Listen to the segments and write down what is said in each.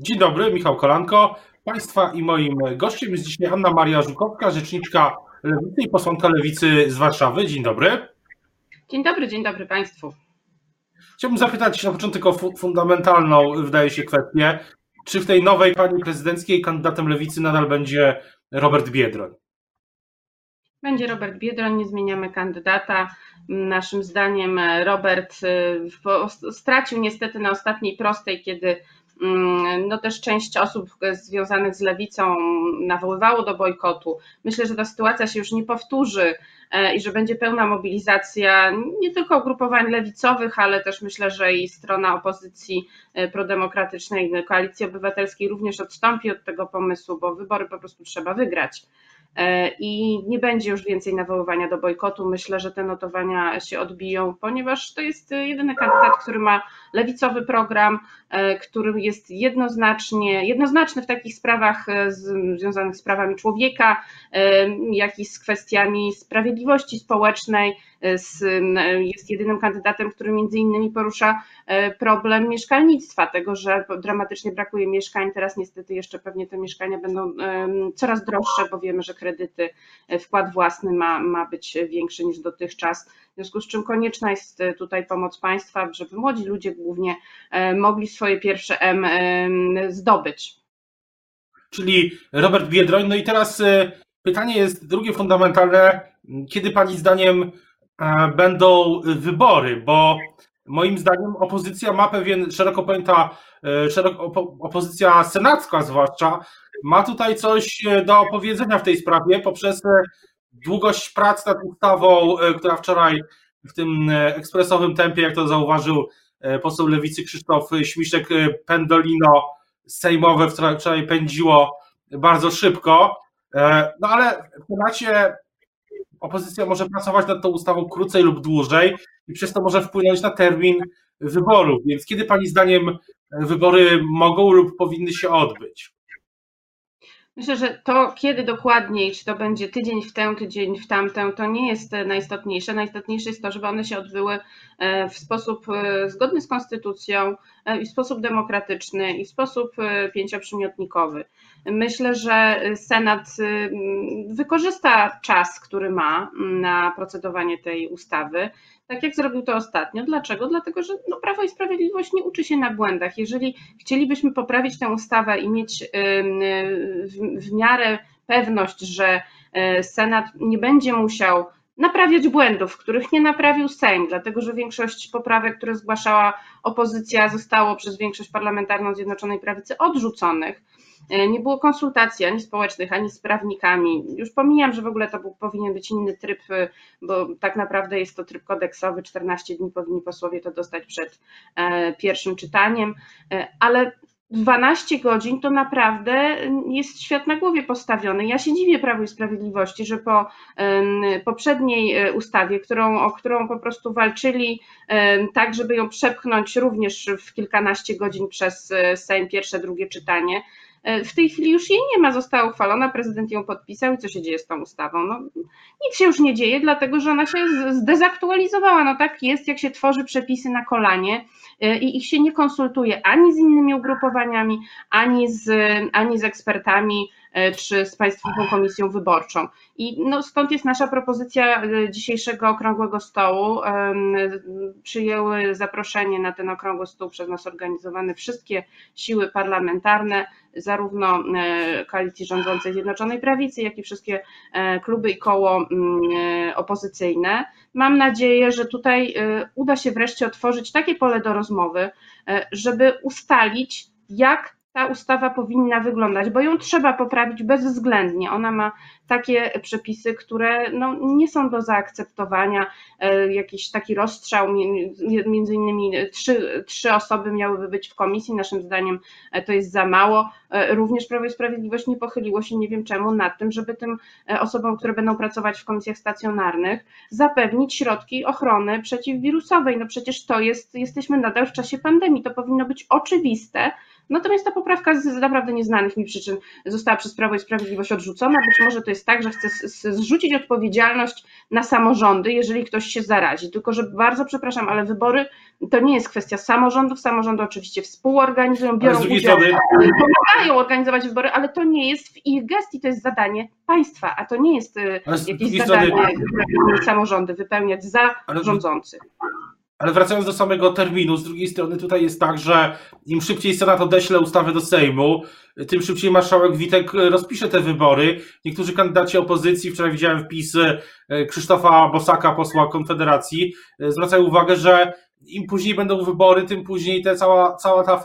Dzień dobry, Michał Kolanko. Państwa i moim gościem jest dzisiaj Anna Maria Żukowska, rzeczniczka Lewicy i posłanka Lewicy z Warszawy. Dzień dobry. Dzień dobry, dzień dobry Państwu. Chciałbym zapytać na początek o fundamentalną, wydaje się, kwestię. Czy w tej nowej pani prezydenckiej kandydatem Lewicy nadal będzie Robert Biedroń? Będzie Robert Biedroń, nie zmieniamy kandydata. Naszym zdaniem Robert y, stracił niestety na ostatniej prostej, kiedy no też część osób związanych z lewicą nawoływało do bojkotu. Myślę, że ta sytuacja się już nie powtórzy e, i że będzie pełna mobilizacja nie tylko ugrupowań lewicowych, ale też myślę, że i strona opozycji e, prodemokratycznej, koalicji obywatelskiej również odstąpi od tego pomysłu, bo wybory po prostu trzeba wygrać. E, i nie będzie już więcej nawoływania do bojkotu. Myślę, że te notowania się odbiją, ponieważ to jest jedyny kandydat, który ma lewicowy program, e, który jest jednoznacznie, jednoznaczny w takich sprawach e, związanych z prawami człowieka, jak i z kwestiami sprawiedliwości społecznej. Jest jedynym kandydatem, który między innymi porusza problem mieszkalnictwa, tego, że dramatycznie brakuje mieszkań. Teraz niestety jeszcze pewnie te mieszkania będą coraz droższe, bo wiemy, że kredyty, e, wkład własny ma, ma być większy niż dotychczas. W związku z czym konieczna jest e, tutaj pomoc państwa, żeby młodzi ludzie głównie e, mogli swoje pierwsze M zdobyć. Czyli Robert Biedroń. No i teraz pytanie jest drugie fundamentalne. Kiedy Pani zdaniem będą wybory? Bo moim zdaniem opozycja ma pewien szeroko pojęta, szeroko, opozycja senacka zwłaszcza, ma tutaj coś e, do opowiedzenia w tej sprawie poprzez e, długość prac nad ustawą, e, która wczoraj w tym ekspresowym tempie, jak to zauważył poseł Lewicy Krzysztof Śmiszek, pendolino sejmowe wczoraj pędziło bardzo szybko. No ale w temacie opozycja może pracować nad tą ustawą krócej lub dłużej i przez to może wpłynąć na termin wyborów. Więc kiedy Pani zdaniem wybory mogą lub powinny się odbyć? Myślę, że to kiedy dokładniej, czy to będzie tydzień w tę, tydzień w tamtę, to nie jest najistotniejsze. Najistotniejsze jest to, żeby one się odbyły e, w sposób e, zgodny z konstytucją e, i w sposób demokratyczny i w sposób pięcioprzymiotnikowy. Myślę, że Senat wykorzysta czas, który ma na procedowanie tej ustawy tak jak zrobił to ostatnio. Dlaczego? Dlatego, że no, Prawo i Sprawiedliwość nie uczy się na błędach. Jeżeli chcielibyśmy poprawić tę ustawę i mieć w, w miarę pewność, że e, Senat nie będzie musiał naprawiać błędów, których nie naprawił Sejm, dlatego że większość poprawek, które zgłaszała opozycja, zostało przez większość parlamentarną Zjednoczonej Prawicy odrzuconych E, nie było konsultacji ani społecznych, ani z prawnikami. Już pomijam, że w ogóle to był, powinien być inny tryb, e, bo tak naprawdę jest to tryb kodeksowy. 14 dni powinni posłowie to dostać przed e, pierwszym czytaniem, ale 12 godzin to naprawdę jest świat na głowie postawiony. Ja się dziwię Prawu i Sprawiedliwości, że po poprzedniej ustawie, którą, o którą po prostu walczyli tak, żeby ją przepchnąć również w kilkanaście godzin przez Sejm, pierwsze, drugie czytanie, E, w tej chwili już jej nie ma, została uchwalona, prezydent ją podpisał i co się dzieje z tą ustawą? No, nic się już nie dzieje, dlatego że ona się zdezaktualizowała. No tak jest, jak się tworzy przepisy na kolanie e, i ich się nie konsultuje ani z innymi ugrupowaniami, ani z, ani z ekspertami, E, czy z Państwową Komisją Wyborczą. I no, stąd jest nasza propozycja e, dzisiejszego okrągłego stołu. Przyjęły zaproszenie na ten okrągły stół przez nas organizowane wszystkie siły parlamentarne, zarówno e, koalicji rządzącej Zjednoczonej Prawicy, jak i wszystkie kluby i koło mm, opozycyjne. Mam nadzieję, że tutaj uda się wreszcie otworzyć takie pole do rozmowy, żeby ustalić, jak ta ustawa powinna wyglądać, bo ją trzeba poprawić bezwzględnie. Ona ma takie przepisy, które no, nie są do zaakceptowania. E, jakiś taki rozstrzał, między innymi trzy, trzy osoby miałyby być w komisji, naszym zdaniem e, to jest za mało. E, również Prawo i Sprawiedliwość nie pochyliło się, nie wiem czemu, nad tym, żeby tym osobom, które będą pracować w komisjach stacjonarnych, zapewnić środki ochrony przeciwwirusowej. No przecież to jest, jesteśmy nadal w czasie pandemii, to powinno być oczywiste, Natomiast ta poprawka z naprawdę nieznanych mi przyczyn została przez Prawo i Sprawiedliwość odrzucona. Być może to jest tak, że chce zrzucić odpowiedzialność na samorządy, jeżeli ktoś się zarazi. Tylko, że bardzo przepraszam, ale wybory to nie jest kwestia samorządów. Samorządy oczywiście współorganizują, biorą udział, pomagają organizować wybory, ale to nie jest w ich gestii, to jest zadanie państwa, a to nie jest y, jakieś zadanie, które samorządy wypełniać za ale... Ale wracając do samego terminu, z drugiej strony tutaj jest tak, że im szybciej Senat odeśle ustawę do Sejmu, tym szybciej marszałek Witek rozpisze te wybory. Niektórzy kandydaci opozycji, wczoraj widziałem wpisy e, Krzysztofa Bosaka, posła Konfederacji, e, zwracają uwagę, że im później będą wybory, tym później te cała, cała, ta,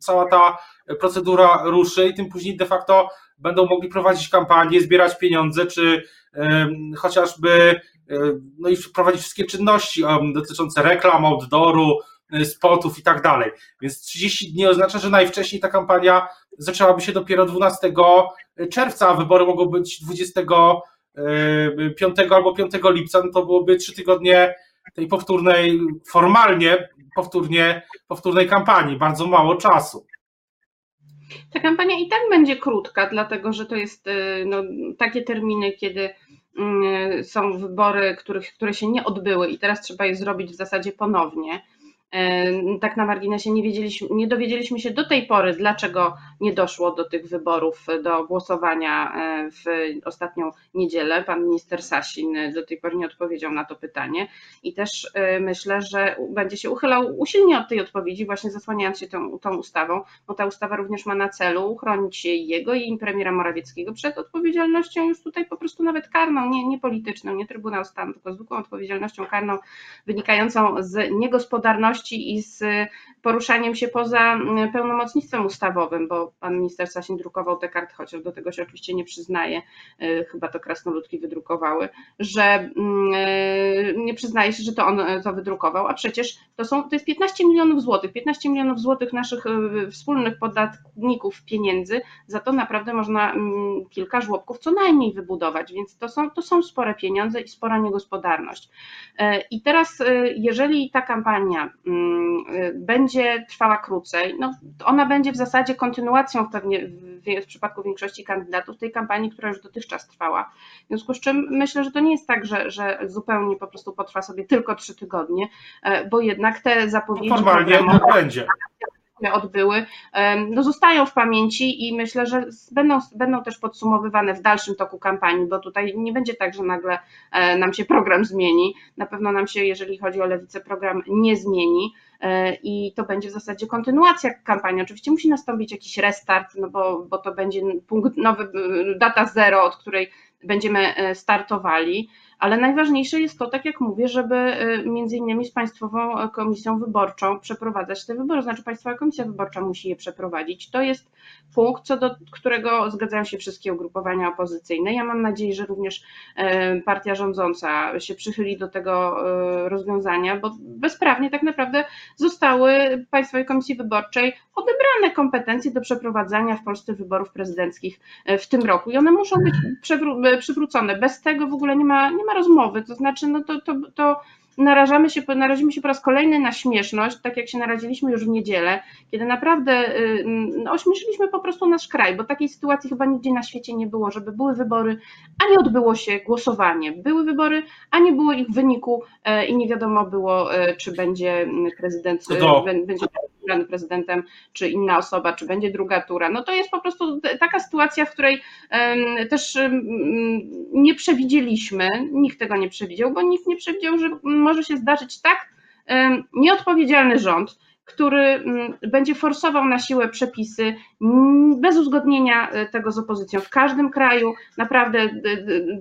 cała ta procedura ruszy i tym później de facto będą mogli prowadzić kampanię, zbierać pieniądze, czy chociażby no i prowadzić wszystkie czynności dotyczące reklam, outdooru, e, spotów i tak dalej. Więc 30 dni oznacza, że najwcześniej ta kampania zaczęłaby się dopiero 12 czerwca, a wybory mogą być 25 e, albo 5 lipca, no to byłoby trzy tygodnie tej powtórnej, formalnie powtórnie, powtórnej kampanii, bardzo mało czasu. Ta kampania i tak będzie krótka, dlatego że to jest no, takie terminy, kiedy są wybory, których, które się nie odbyły i teraz trzeba je zrobić w zasadzie ponownie. Tak na marginesie nie, wiedzieliśmy, nie dowiedzieliśmy się do tej pory, dlaczego nie doszło do tych wyborów, do głosowania e, w ostatnią niedzielę. Pan minister Sasin do tej pory nie odpowiedział na to pytanie i też e, myślę, że będzie się uchylał usilnie od tej odpowiedzi, właśnie zasłaniając się tą, tą ustawą, bo ta ustawa również ma na celu uchronić jego i premiera Morawieckiego przed odpowiedzialnością już tutaj po prostu nawet karną, nie, nie polityczną, nie Trybunał Stanu, tylko zwykłą odpowiedzialnością karną wynikającą z niegospodarności i z poruszaniem się poza mm, pełnomocnictwem ustawowym, bo pan minister Sasin drukował te karty, chociaż do tego się oczywiście nie przyznaje, y, chyba to krasnoludki wydrukowały, że mm, y, nie przyznaje się, że to on y, to wydrukował, a przecież to są, to jest 15 milionów złotych, 15 milionów złotych naszych wspólnych podatników pieniędzy, za to naprawdę można mm, kilka żłobków co najmniej wybudować, więc to są, to są spore pieniądze i spora niegospodarność. I teraz, jeżeli ta kampania będzie trwała krócej. No, ona będzie w zasadzie kontynuacją pewnie w, w przypadku większości kandydatów tej kampanii, która już dotychczas trwała. W związku z czym myślę, że to nie jest tak, że, że zupełnie po prostu potrwa sobie tylko trzy tygodnie, e, bo jednak te zapowiedzi. Formalnie tak będzie odbyły, no zostają w pamięci i myślę, że będą, będą też podsumowywane w dalszym toku kampanii, bo tutaj nie będzie tak, że nagle e, nam się program zmieni. Na pewno nam się, jeżeli chodzi o lewicę, program nie zmieni e, i to będzie w zasadzie kontynuacja kampanii. Oczywiście musi nastąpić jakiś restart, no bo, bo to będzie punkt nowy, data zero, od której będziemy e, startowali, ale najważniejsze jest to, tak jak mówię, żeby e, między innymi z Państwową Komisją Wyborczą przeprowadzać te wybory, znaczy Państwowa Komisja Wyborcza musi je przeprowadzić. To jest punkt, co do którego zgadzają się wszystkie ugrupowania opozycyjne. Ja mam nadzieję, że również e, partia rządząca się przychyli do tego rozwiązania, bo bezprawnie tak naprawdę zostały Państwowej Komisji Wyborczej odebrane kompetencje do przeprowadzania w Polsce wyborów prezydenckich w tym roku i one muszą być przywrócone. Bez tego w ogóle nie ma, nie ma rozmowy. To znaczy, no to, to, to narażamy się, narazimy się po raz kolejny na śmieszność, tak jak się naraziliśmy już w niedzielę, kiedy naprawdę y, no, ośmieszyliśmy po prostu nasz kraj, bo takiej sytuacji chyba nigdzie na świecie nie było, żeby były wybory, a nie odbyło się głosowanie. Były wybory, a nie było ich wyniku e, i nie wiadomo było, e, czy będzie prezydent, będzie wybrany prezydentem, czy inna osoba, czy będzie druga tura. No to jest po prostu taka sytuacja, w której też nie przewidzieliśmy, nikt tego nie przewidział, bo nikt nie przewidział, że może się zdarzyć tak nieodpowiedzialny rząd, który mm, będzie forsował na siłę przepisy bez uzgodnienia e, tego z opozycją. W każdym kraju, naprawdę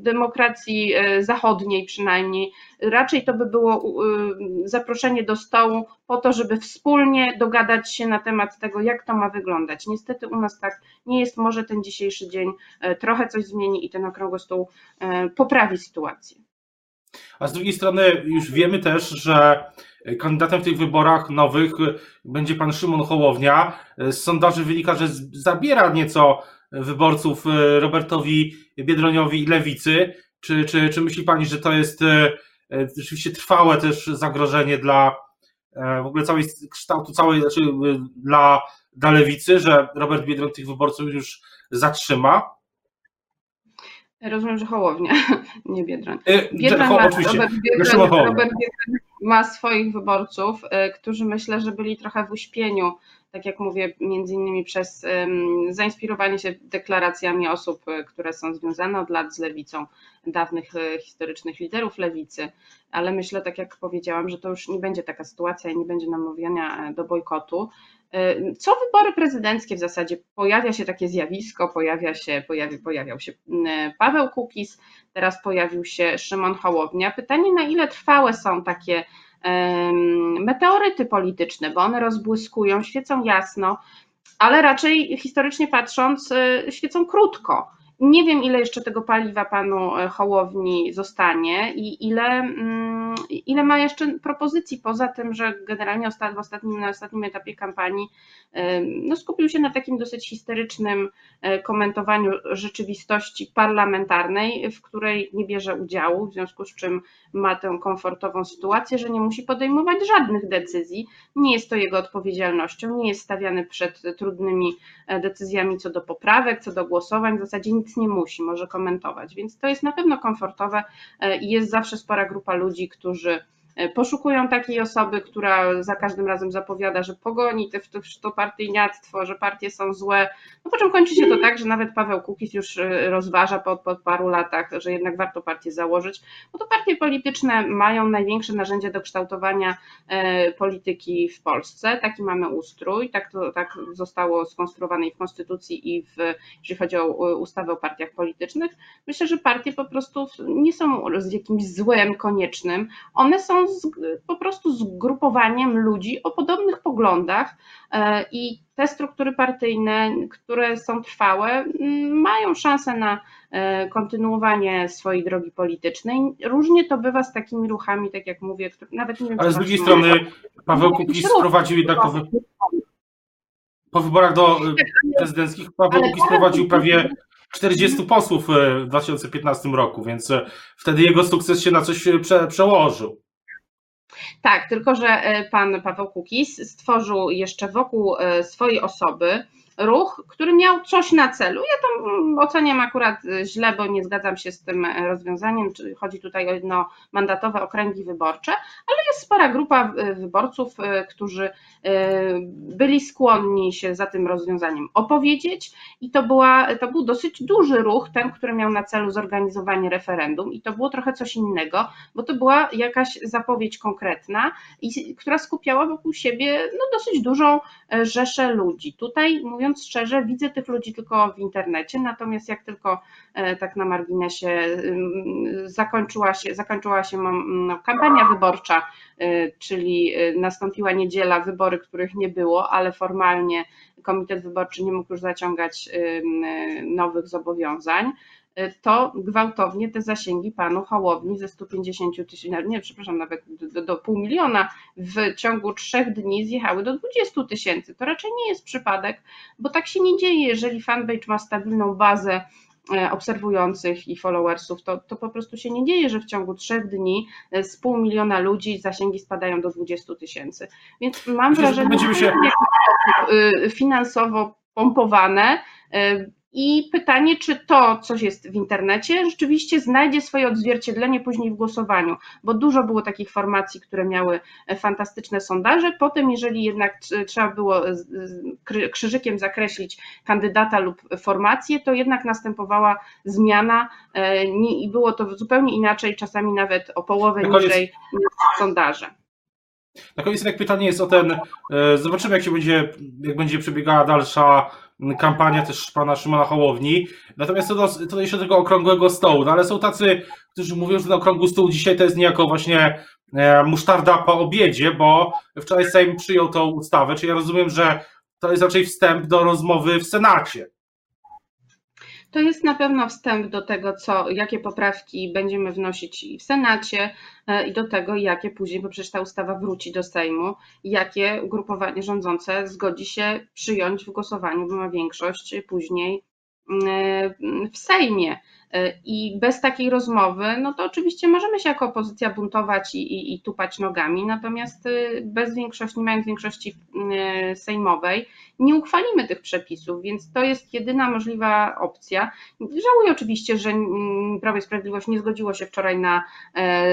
demokracji e, zachodniej przynajmniej, raczej to by było zaproszenie do stołu po to, żeby wspólnie dogadać się na temat tego, jak to ma wyglądać. Niestety u nas tak nie jest. Może ten dzisiejszy dzień e, trochę coś zmieni i ten okrągły stół poprawi sytuację. A z drugiej strony już wiemy też, że kandydatem w tych wyborach nowych będzie pan Szymon Hołownia. Z sondaży wynika, że zabiera nieco wyborców e, Robertowi Biedroniowi i Lewicy. Czy, czy, czy myśli pani, że to jest e, e, rzeczywiście trwałe też zagrożenie dla w ogóle całej kształtu, całej, znaczy dla dla lewicy, że Robert Biedroń tych wyborców już zatrzyma? Rozumiem, że Hołownia, nie Biedroń. Y, Biedroń Ho- ma, oczywiście. Robert, Biedroń. Robert Biedroń ma swoich wyborców, y, którzy myślę, że byli trochę w uśpieniu, tak jak mówię, między innymi przez zainspirowanie się deklaracjami osób, y, które są związane od lat z lewicą, dawnych historycznych liderów lewicy, ale myślę, tak jak powiedziałam, że to już nie będzie taka sytuacja i nie będzie namawiania do bojkotu. Co wybory prezydenckie w zasadzie pojawia się takie zjawisko, pojawia się, pojawi, pojawiał się mm, Paweł Kukiz, teraz pojawił się Szymon Hołownia. Pytanie, na ile trwałe są takie meteoryty polityczne, bo one rozbłyskują, świecą jasno, ale raczej historycznie patrząc, y, świecą krótko. Nie wiem, ile jeszcze tego paliwa panu e, Hołowni zostanie i ile, mm, ile ma jeszcze propozycji, poza tym, że generalnie w ostatnim, na ostatnim etapie kampanii no, skupił się na takim dosyć historycznym e, komentowaniu rzeczywistości parlamentarnej, w której nie bierze udziału, w związku z czym ma tę komfortową sytuację, że nie musi podejmować żadnych decyzji. Nie jest to jego odpowiedzialnością, nie jest stawiany przed trudnymi e, decyzjami co do poprawek, co do głosowań, w zasadzie nic nie musi, może komentować. Więc to jest na pewno komfortowe e, i jest zawsze spora grupa ludzi, którzy poszukują takiej osoby, która za każdym razem zapowiada, że pogoni te, to, partyjniactwo, że partie są złe. No po czym kończy się to tak, że nawet Paweł Kukiz już e, rozważa po, po paru latach, że jednak warto partię założyć, bo to partie polityczne mają największe narzędzia do kształtowania e, polityki w Polsce. Taki mamy ustrój, tak, to, tak zostało skonstruowane i w Konstytucji, i w, jeżeli chodzi o e, ustawę o partiach politycznych. Myślę, że partie po prostu nie są z jakimś złem koniecznym, one są z, po prostu zgrupowaniem ludzi o podobnych poglądach e, i te struktury partyjne, które są trwałe, m, mają szansę na e, kontynuowanie swojej drogi politycznej. Różnie to bywa z takimi ruchami, tak jak mówię, nawet nie wiem, Ale z drugiej strony Paweł Kukiz prowadził jednak po, wy- po wyborach do y, prezydenckich Paweł Kukiz prowadził prawie 40 posłów w 2015 roku, więc wtedy jego sukces się na coś prze, przełożył. Tak, tylko że e, pan Paweł Kukiz stworzył jeszcze wokół e, swojej osoby ruch, który miał coś na celu. Ja to mm, oceniam akurat e, źle, bo nie zgadzam się z tym e, rozwiązaniem. Czy Chodzi tutaj o jednomandatowe okręgi wyborcze, ale jest spora grupa e, wyborców, e, którzy byli skłonni się za tym rozwiązaniem opowiedzieć i to, była, to był dosyć duży ruch, ten, który miał na celu zorganizowanie referendum i to było trochę coś innego, bo to była jakaś zapowiedź konkretna, i, która skupiała wokół siebie no, dosyć dużą e, rzeszę ludzi. Tutaj, mówiąc szczerze, widzę tych ludzi tylko w internecie, natomiast jak tylko e, tak na marginesie ym, zakończyła się, zakończyła się no, kampania wyborcza, e, czyli e, nastąpiła niedziela, wybory, których nie było, ale formalnie komitet wyborczy nie mógł już zaciągać nowych zobowiązań, to gwałtownie te zasięgi panu Hołowni ze 150 tysięcy, nie, przepraszam, nawet do, do, pół miliona w ciągu trzech dni zjechały do 20 tysięcy. To raczej nie jest przypadek, bo tak się nie dzieje, jeżeli fanpage ma stabilną bazę e, obserwujących i followersów, to, to po prostu się nie dzieje, że w ciągu trzech dni e, z pół miliona ludzi zasięgi spadają do 20 tysięcy. Więc mam Myślę, że wrażenie, że się- to sposób, y, finansowo pompowane. I pytanie, czy to, coś jest w internecie, rzeczywiście znajdzie swoje odzwierciedlenie później w głosowaniu, bo dużo było takich formacji, które miały e, fantastyczne sondaże. Potem, jeżeli jednak tr- trzeba było krzyżykiem zakreślić kandydata lub formację, to jednak następowała zmiana e, i było to zupełnie inaczej, czasami nawet o połowę koniec- niżej niż sondaże. Na koniec jednak pytanie jest o ten, e, zobaczymy jak się będzie, jak będzie przebiegała dalsza kampania też pana Szymona Hołowni. Natomiast co do, do jeszcze tego okrągłego stołu, no ale są tacy, którzy mówią, że ten okrągły stół dzisiaj to jest niejako właśnie e, musztarda po obiedzie, bo wczoraj Sejm przyjął tą ustawę, czyli ja rozumiem, że to jest raczej wstęp do rozmowy w Senacie. To jest na pewno wstęp do tego, co, jakie poprawki będziemy wnosić w Senacie e, i do tego, jakie później, bo przecież ta ustawa wróci do Sejmu, jakie ugrupowanie rządzące zgodzi się przyjąć w głosowaniu, bo ma większość później w Sejmie. I bez takiej rozmowy, no to oczywiście możemy się jako opozycja buntować i, i, i, tupać nogami, natomiast bez większości, nie mając większości sejmowej, nie uchwalimy tych przepisów, więc to jest jedyna możliwa opcja. Żałuję oczywiście, że Prawo i Sprawiedliwość nie zgodziło się wczoraj na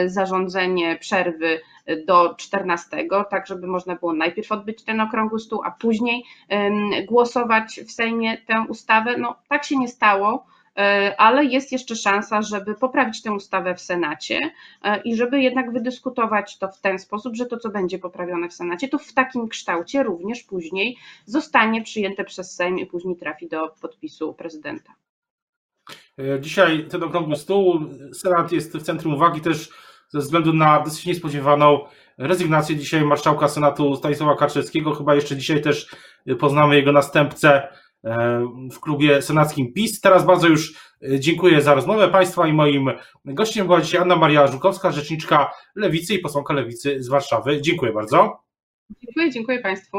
zarządzenie przerwy do 14, tak żeby można było najpierw odbyć ten okrągły stół, a później głosować w Sejmie tę ustawę. No tak się nie stało ale jest jeszcze szansa, żeby poprawić tę ustawę w Senacie i żeby jednak wydyskutować to w ten sposób, że to, co będzie poprawione w Senacie, to w takim kształcie również później zostanie przyjęte przez Sejm i później trafi do podpisu prezydenta. Dzisiaj ten okrągły stół, Senat jest w centrum uwagi też ze względu na dosyć niespodziewaną rezygnację dzisiaj marszałka Senatu Stanisława Kaczewskiego. Chyba jeszcze dzisiaj też poznamy jego następcę e, w klubie senackim PiS. Teraz bardzo już e, dziękuję za rozmowę Państwa i moim gościem była dzisiaj Anna Maria Żukowska, rzeczniczka Lewicy i posłanka Lewicy z Warszawy. Dziękuję bardzo. Dziękuję, dziękuję Państwu.